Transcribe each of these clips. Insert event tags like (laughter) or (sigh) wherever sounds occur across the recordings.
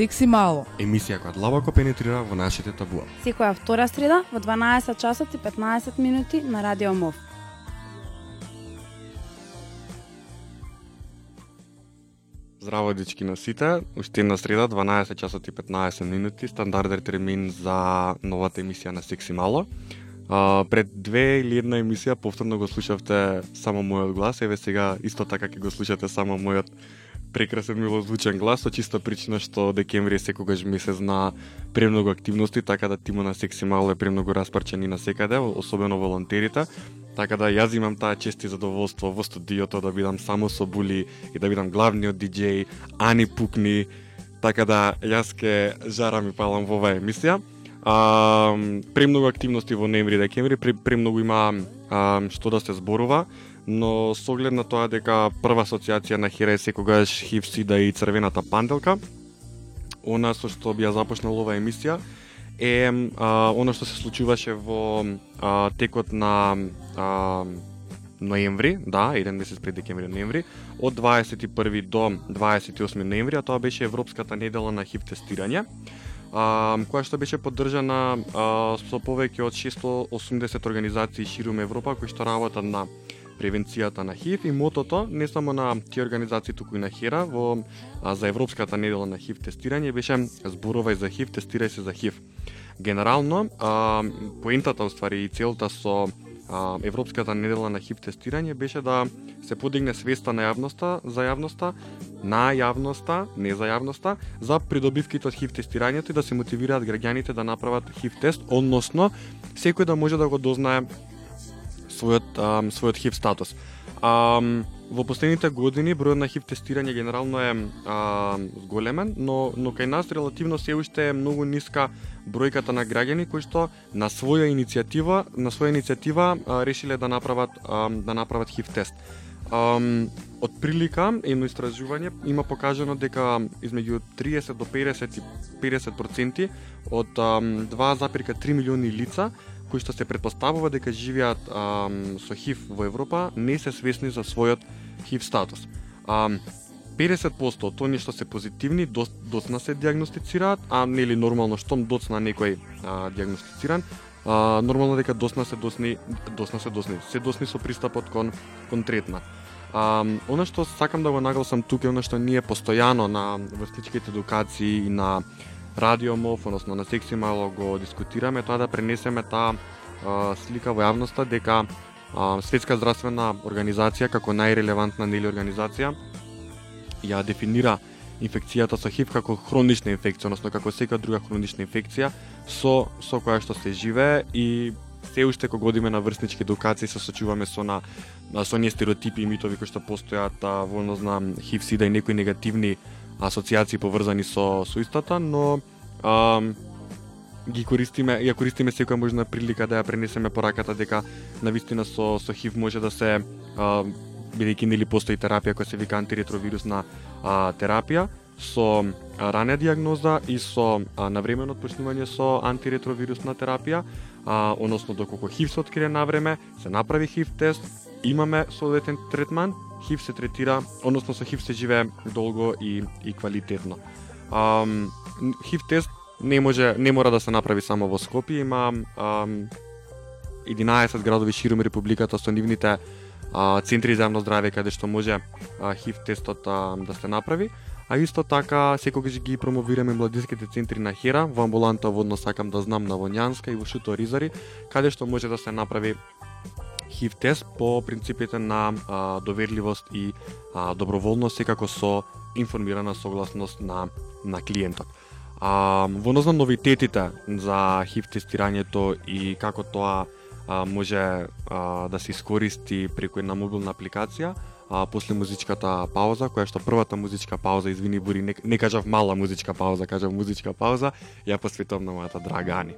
Секси мало. Емисија која длабоко пенетрира во нашите табуа. Секоја втора среда во 12 часот и 15 минути на Радио МОВ. Здраво дечки на сите, уште една среда 12 часот и 15 минути, стандарден термин за новата емисија на Секси Мало. А, пред две или една емисија повторно го слушавте само мојот глас, еве сега исто така ќе го слушате само мојот прекрасен милозвучен глас, со чиста причина што декември е секогаш месец на премногу активности, така да тимо на Секси Мало е премногу распарчен и на секаде, особено волонтерите. Така да јас имам таа чест и задоволство во студиото да бидам само со Були и да бидам главниот диджеј Ани Пукни, така да јас ке жарам и палам во оваа емисија. А, премногу активности во ноември и декември, премногу има а, што да се зборува, но со оглед на тоа дека прва асоциација на Хире е секогаш хив сида и црвената панделка, она со што би ја започнал оваа емисија, е а, оно што се случуваше во а, текот на а, ноември, да, еден месец пред декември ноември, од 21 до 28 ноември, а тоа беше Европската недела на хив тестирање, а, која што беше поддржана а, со повеќе од 680 организации ширум Европа кои што работат на превенцијата на ХИВ и мотото не само на тие организации туку и на ХЕРА во а, за Европската недела на ХИВ тестирање беше зборувај за ХИВ, тестирај се за ХИВ. Генерално, а, поентата уствари и целта со а, Европската недела на ХИВ тестирање беше да се подигне свеста на јавноста, за јавноста, на јавноста, не за јавноста, за придобивките од ХИВ тестирањето и да се мотивираат граѓаните да направат ХИВ тест, односно секој да може да го дознае својот а, својот хив статус. А, во последните години бројот на хив тестирање генерално е а, големен, но но кај нас релативно се уште е многу ниска бројката на граѓани кои што на своја иницијатива, на своја иницијатива а, решиле да направат а, да направат хив тест. Um, од прилика едно истражување има покажано дека измеѓу 30 до 50 50% од um, 2,3 милиони лица кои што се предпоставува дека живеат ам, со ХИВ во Европа, не се свесни за својот ХИВ статус. Ам, 50% од тони што се позитивни доцна се диагностицираат, а нели нормално штом доцна некој а, диагностициран, а, нормално дека доцна се досни, досна се досни, се досни со пристапот кон кон третман. А, она што сакам да го нагласам тука е она што ние постојано на врстичките едукации и на радио МОВ, односно на секси мало го дискутираме, тоа да пренесеме таа слика во јавноста дека а, Светска здравствена организација како најрелевантна нели организација ја дефинира инфекцијата со ХИВ како хронична инфекција, односно како секоја друга хронична инфекција со со која што се живее и се уште кога одиме на врснички едукации се сочуваме со на со ние стереотипи и митови кои што постојат во однос на ХИВ, СИДА и некои негативни асоциации поврзани со со истата, но а, ги користиме, ја користиме секоја можна прилика да ја пренесеме пораката дека на вистина со со ХИВ може да се а, бидејќи нели постои терапија која се вика антиретровирусна а, терапија со рана диагноза и со а, навремено отпочнување со антиретровирусна терапија, а, односно доколку ХИВ се открие на време, се направи ХИВ тест, имаме соодветен третман, ХИВ се третира, односно со ХИВ се живее долго и, и квалитетно. Ам, ХИВ тест не може не мора да се направи само во Скопје, има ам, 11 градови широм републиката со нивните а, центри за јавно здравје каде што може а, ХИВ тестот а, да се направи. А исто така секогаш ги промовираме младинските центри на Хера, во амбуланта водно сакам да знам на Вонјанска и во Шуто Ризари, каде што може да се направи ХИВ тест по принципите на а, доверливост и а, доброволност, секако со информирана согласност на, на клиентот. А, во на новитетите за ХИВ тестирањето и како тоа а, може а, да се искористи преку една мобилна апликација, а, после музичката пауза, која што првата музичка пауза, извини Бури, не, не кажав мала музичка пауза, кажав музичка пауза, ја посветувам на мојата драга Ани.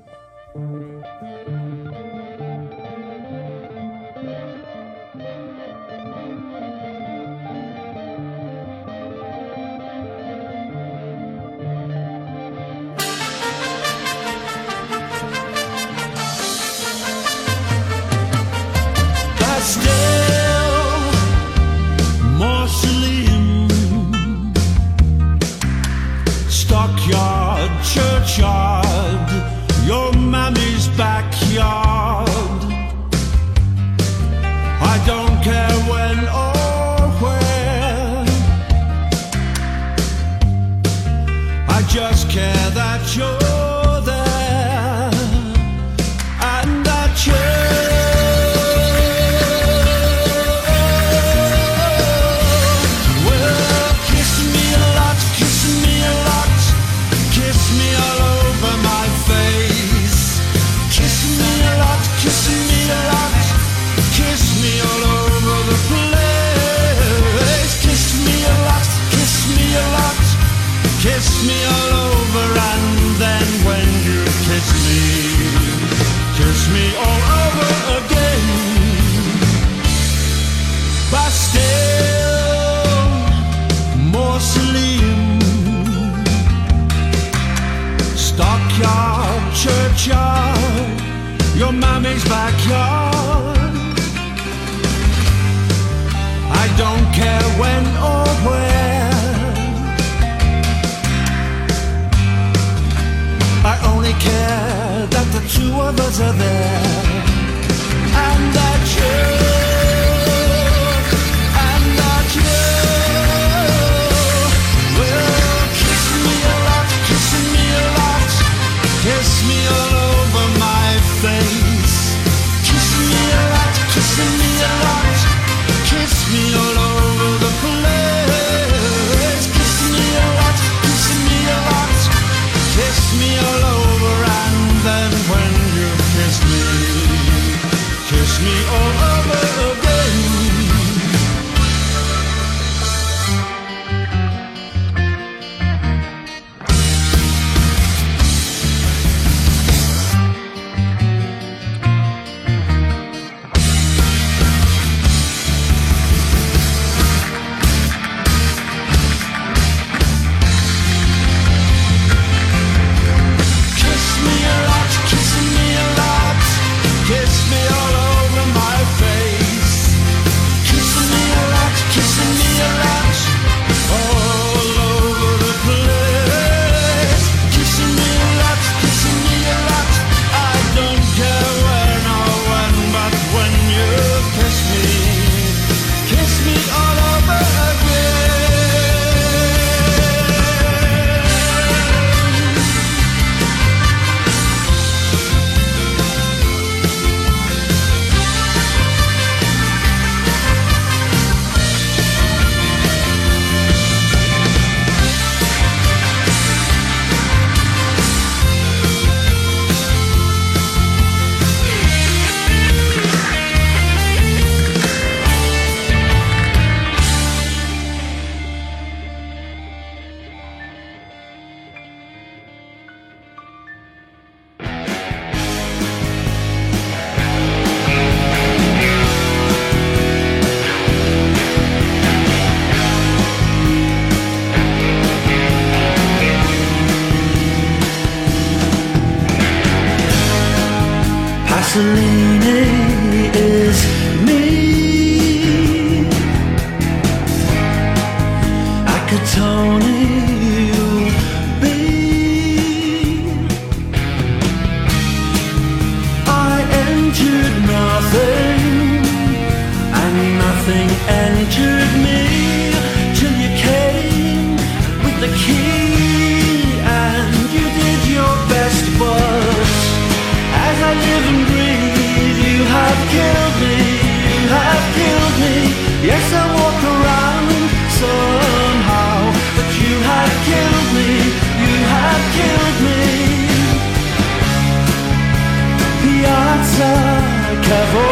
kiss me, kiss me all over again. Stockyard, churchyard, your mommy's backyard. I don't care when or where. care that the two of us are there. And that you casa, cavou.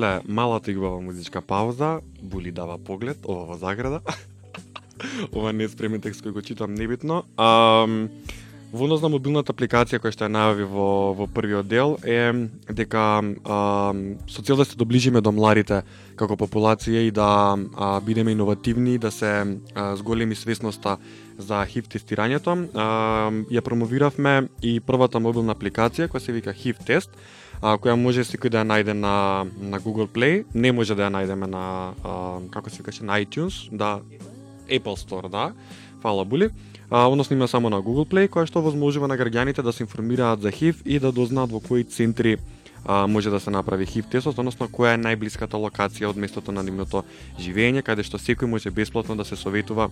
После малата играва музичка пауза, Були дава поглед, ова во заграда. (laughs) ова не е спремен текст кој го читам небитно. А, во однос на мобилната апликација која што ја најави во, во првиот дел е дека а, со цел да се доближиме до младите како популација и да а, бидеме иновативни, да се а, зголеми свесноста за HIV тестирањето, а, ја промовиравме и првата мобилна апликација која се вика HIV тест, а, која може секој да ја најде на, на Google Play, не може да ја најдеме на, а, како се каже, на iTunes, да, Apple Store, да, фала були. А, односно има само на Google Play, која што возможува на граѓаните да се информираат за HIV и да дознаат во кои центри а, може да се направи HIV тестот, односно која е најблиската локација од местото на нивното живење, каде што секој може бесплатно да се советува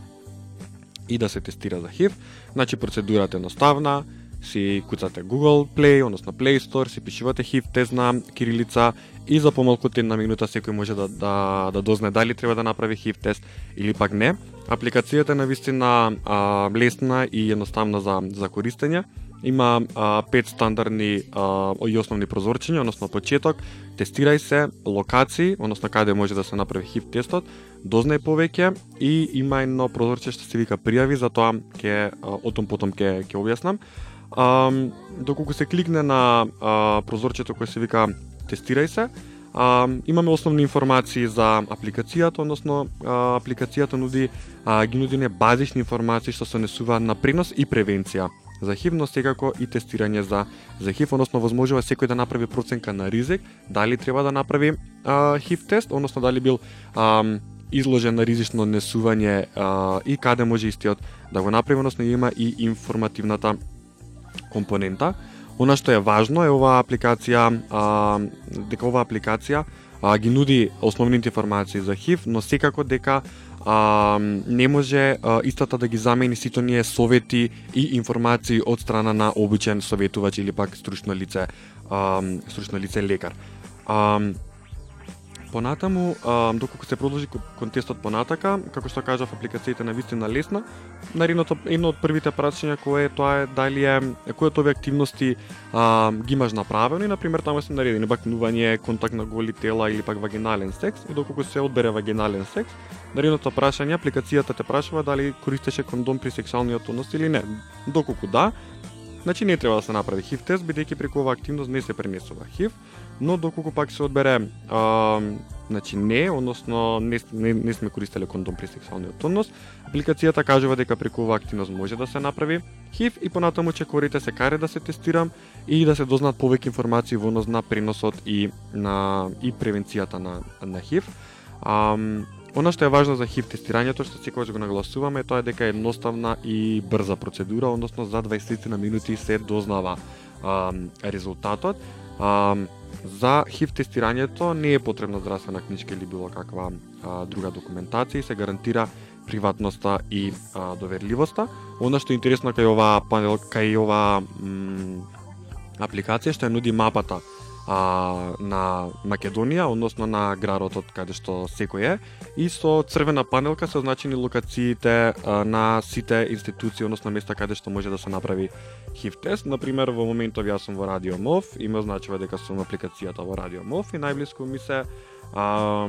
и да се тестира за HIV. Значи процедурата е едноставна, си куцате Google Play, односно Play Store, си пишувате хив, тест на кирилица и за помалку една минута секој може да, да, да дознае дали треба да направи хив тест или пак не. Апликацијата е навистина а, лесна и едноставна за, за користење. Има а, пет стандардни а, и основни прозорчиња, односно почеток, тестирај се, локации, односно каде може да се направи хив тестот, дознај повеќе и има едно прозорче што се вика пријави, за тоа ќе о потом ќе ќе објаснам. А, доколку се кликне на а, прозорчето кое се вика тестирај се, а, имаме основни информации за апликацијата, односно а, апликацијата нуди а, ги нуди не базични информации што се несуваат на принос и превенција за ХИВ, но секако и тестирање за за ХИВ, односно возможува секој да направи проценка на ризик, дали треба да направи а, ХИВ тест, односно дали бил а, изложен на ризично несување а, и каде може истиот да го направи, односно има и информативната компонента. Она што е важно е оваа апликација, а, дека оваа апликација а, ги нуди основните информации за HIV, но секако дека а, не може а, истата да ги замени сите оние совети и информации од страна на обичен советувач или пак стручно лице, а, стручно лице лекар. А, Понатаму, доколку се продолжи контестот понатака, како што кажав, апликацијата на вистина лесна. Наредното едно од првите прашања кое е тоа е дали е кои од овие активности а, ги имаш направено и на пример таму се наредени бакнување, контакт на голи тела или пак вагинален секс и доколку се одбере вагинален секс, наредното прашање апликацијата те прашува дали користеше кондом при сексуалниот однос или не. Доколку да, значи не треба да се направи HIV тест бидејќи преку оваа активност не се пренесува HIV но доколку пак се одбере а, значи не, односно не, не, не сме користеле кондом при сексуалниот однос, апликацијата кажува дека преку оваа активност може да се направи ХИВ и понатаму чекорите се каре да се тестирам и да се дознат повеќе информации во однос на преносот и на и превенцијата на на ХИВ. А, Она што е важно за ХИВ тестирањето, што секогаш го нагласуваме, тоа е дека е едноставна и брза процедура, односно за 20 на минути се дознава а, резултатот. А, За ХИВ тестирањето не е потребна здравствена книжка или било каква а, друга документација и се гарантира приватноста и а, доверливоста. Она што е интересно кај оваа панел, кај оваа апликација што ја нуди мапата а, на Македонија, односно на градот од каде што секој е, и со црвена панелка се означени локациите а, на сите институции, односно места каде што може да се направи HIV тест. Например, во моментов јас сум во Радио МОВ и ме означува дека сум апликацијата во Радио МОВ и најблиску ми се а,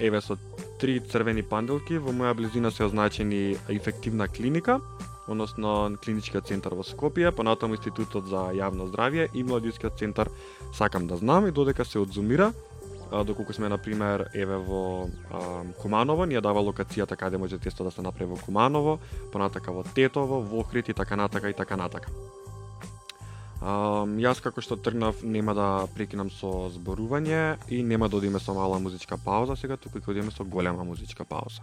еве со три црвени панделки во моја близина се означени инфективна клиника, односно клиничкиот центар во Скопје, понатаму Институтот за јавно здравје и Младинскиот центар сакам да знам и додека се одзумира, доколку сме на пример еве во а, Куманово, ја дава локацијата каде може тесто да се направи во Куманово, понатака во Тетово, во Охрид и така натака и така натака. А, јас како што тргнав нема да прекинам со зборување и нема да одиме со мала музичка пауза сега, туку ќе одиме со голема музичка пауза.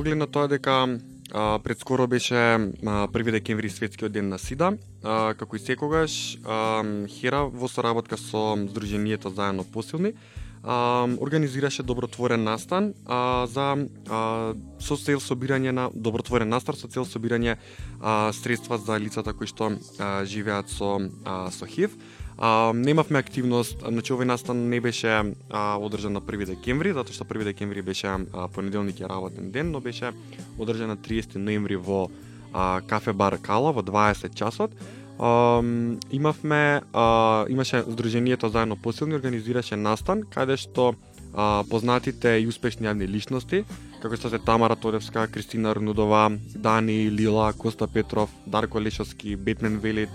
Со оглед на тоа дека а, пред скоро беше а, први декември светскиот ден на СИДА, а, како и секогаш а, Хера во соработка со Сдруженијето заедно посилни а, организираше добротворен настан а, за а, со цел собирање на добротворен настан со цел собирање а, средства за лицата кои што а, живеат со а, со ХИВ. А, немавме активност, значи овој настан не беше а, одржан на 1 декември, затоа што 1 декември беше а, понеделник и работен ден, но беше одржан на 30 ноември во а, кафе бар Кала во 20 часот. А, имавме а, имаше Сдруженијето заедно посилни организираше настан каде што а, познатите и успешни јавни личности како што се Тамара Тодевска, Кристина Рнудова, Дани Лила, Коста Петров, Дарко Лешовски, Бетмен Велит,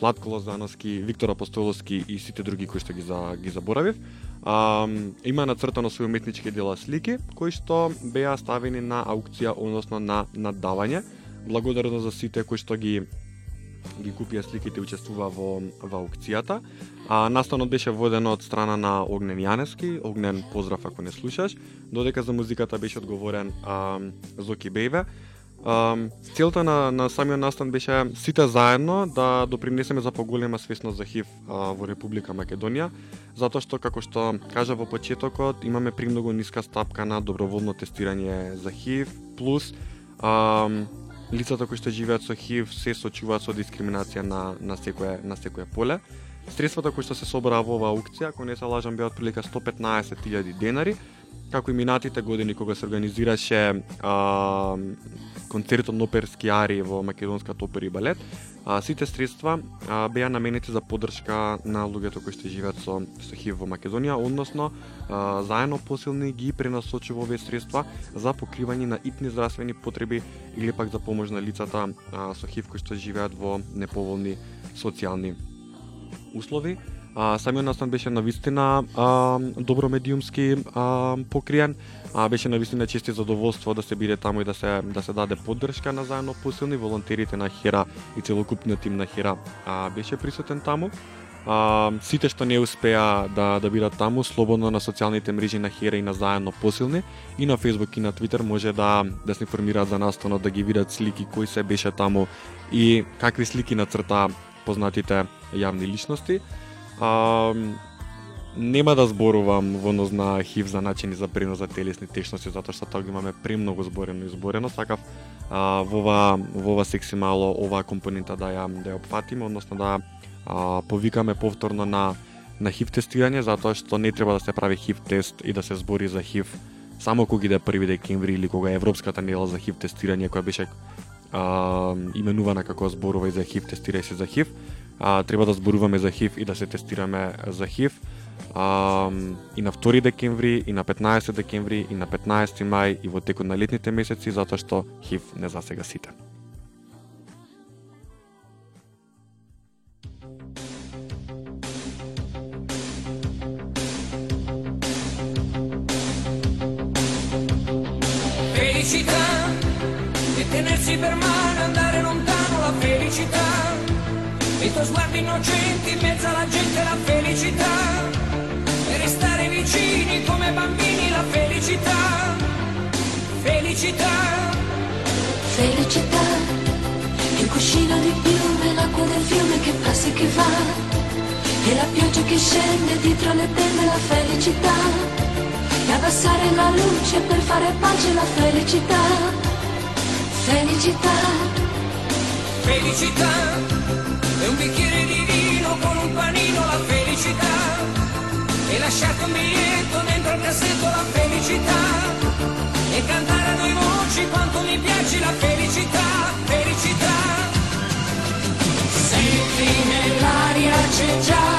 Владко Лозановски, Виктор Апостоловски и сите други кои што ги за ги заборавив. А, има нацртано свои уметнички дела слики кои што беа ставени на аукција, односно на наддавање. Благодарно за сите кои што ги ги купија сликите и учествува во, во аукцијата. А, настанот беше воден од страна на Огнен Јанески, Огнен поздрав ако не слушаш, додека за музиката беше одговорен а, Зоки Бејве. Целта на, на самиот настан беше сите заедно да допринесеме за поголема свесност за ХИВ а, во Република Македонија, затоа што, како што кажа во почетокот, имаме премногу ниска стапка на доброволно тестирање за ХИВ, плюс а, лицата кои што живеат со ХИВ се сочуваат со дискриминација на, на, секое, на секое поле. Средствата кои што се собраа во оваа аукција, ако не се лажам, беа отприлика 115.000 денари, како и минатите години кога се организираше а, концертот на оперски ари во Македонската опера и балет, а, сите средства а, беа наменети за поддршка на луѓето кои што живеат со, со ХИВ во Македонија, односно а, заедно посилни ги пренасочува овие средства за покривање на итни здравствени потреби или пак за помош на лицата а, со ХИВ кои што живеат во неповолни социјални услови. А, самиот настан беше на вистина а, добро медиумски а, покриен. А, беше на вистина задоволство да се биде таму и да се да се даде поддршка на заедно посилни волонтерите на Хера и целокупниот тим на Хера а, беше присутен таму. А, сите што не успеа да да бидат таму, слободно на социјалните мрежи на Хера и на заедно посилни и на Facebook и на Twitter може да да се информираат за настанот, да ги видат слики кои се беше таму и какви слики на црта познатите јавни личности. А, нема да зборувам во однос на ХИВ за начини за пренос за телесни течности, затоа што тоа го имаме премногу зборено и зборено. Сакав а, во ова, во ова секси мало оваа компонента да ја, да ја опфатиме, односно да а, повикаме повторно на, на ХИВ тестирање, затоа што не треба да се прави ХИВ тест и да се збори за ХИВ само кога иде први декември или кога Европската недела за ХИВ тестирање која беше а, именувана како зборува и за ХИВ, тестирај се за ХИВ. А, треба да зборуваме за ХИВ и да се тестираме за ХИВ. А, и на 2 декември, и на 15 декември, и на 15 мај, и во текот на летните месеци, затоа што ХИВ не засега сите. Innocenti in mezzo alla gente la felicità. E restare vicini come bambini la felicità. Felicità. Felicità, il cuscino di piume, l'acqua del fiume che passa e che va, e la pioggia che scende dietro le tende la felicità, e abbassare la luce per fare pace la felicità, felicità, Felicità. E un bicchiere di vino con un panino la felicità. E lasciarti un biglietto dentro il cassetto la felicità. E cantare a due voci quanto mi piace la felicità, felicità. Senti nell'aria c'è già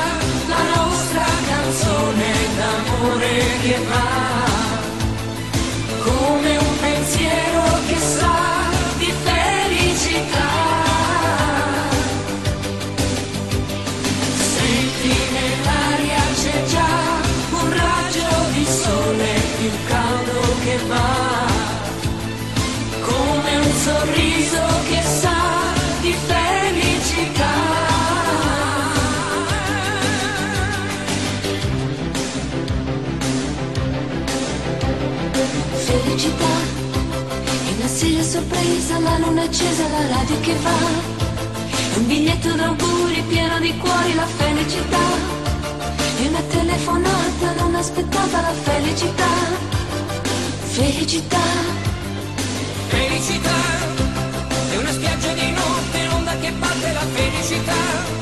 felicità, fissa la luna accesa, la radio che va. Un biglietto d'auguri pieno di cuori, la felicità. E una telefonata non aspettata, la felicità. Felicità. Felicità, è una spiaggia di notte, l'onda che batte la felicità.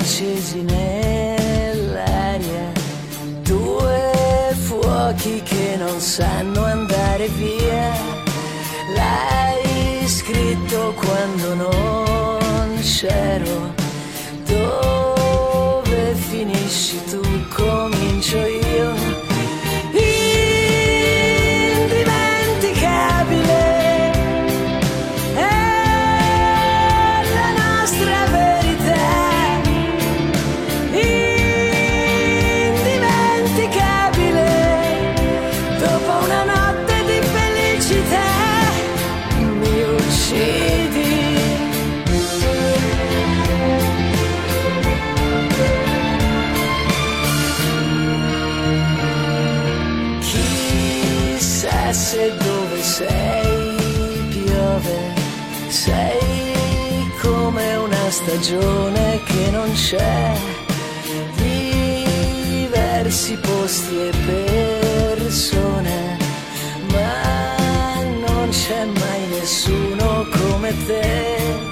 Accesi nell'aria, due fuochi che non sanno andare via. L'hai scritto quando non c'ero, dove finisci tu comincio io. Se dove sei piove sei come una stagione che non c'è. Diversi posti e persone ma non c'è mai nessuno come te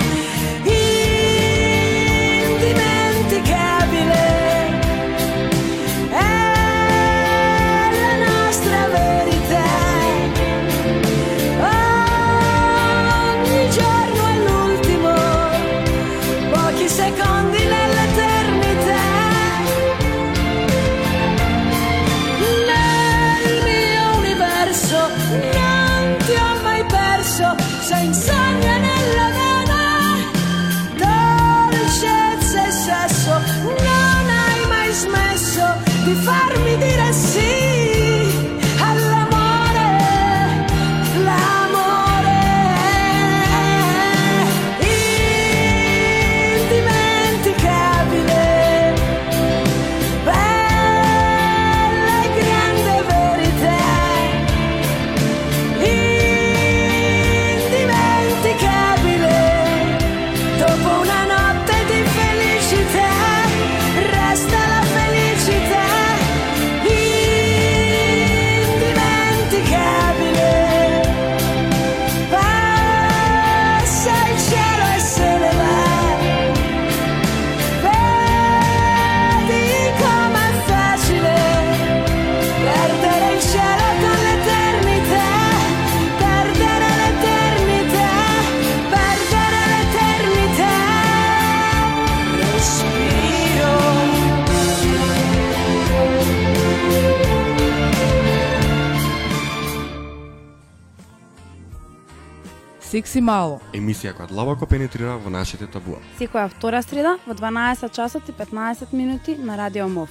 Секси мало. Емисија која длабоко пенетрира во нашите табуа. Секоја втора среда во 12 часот и 15 минути на Радио МОВ.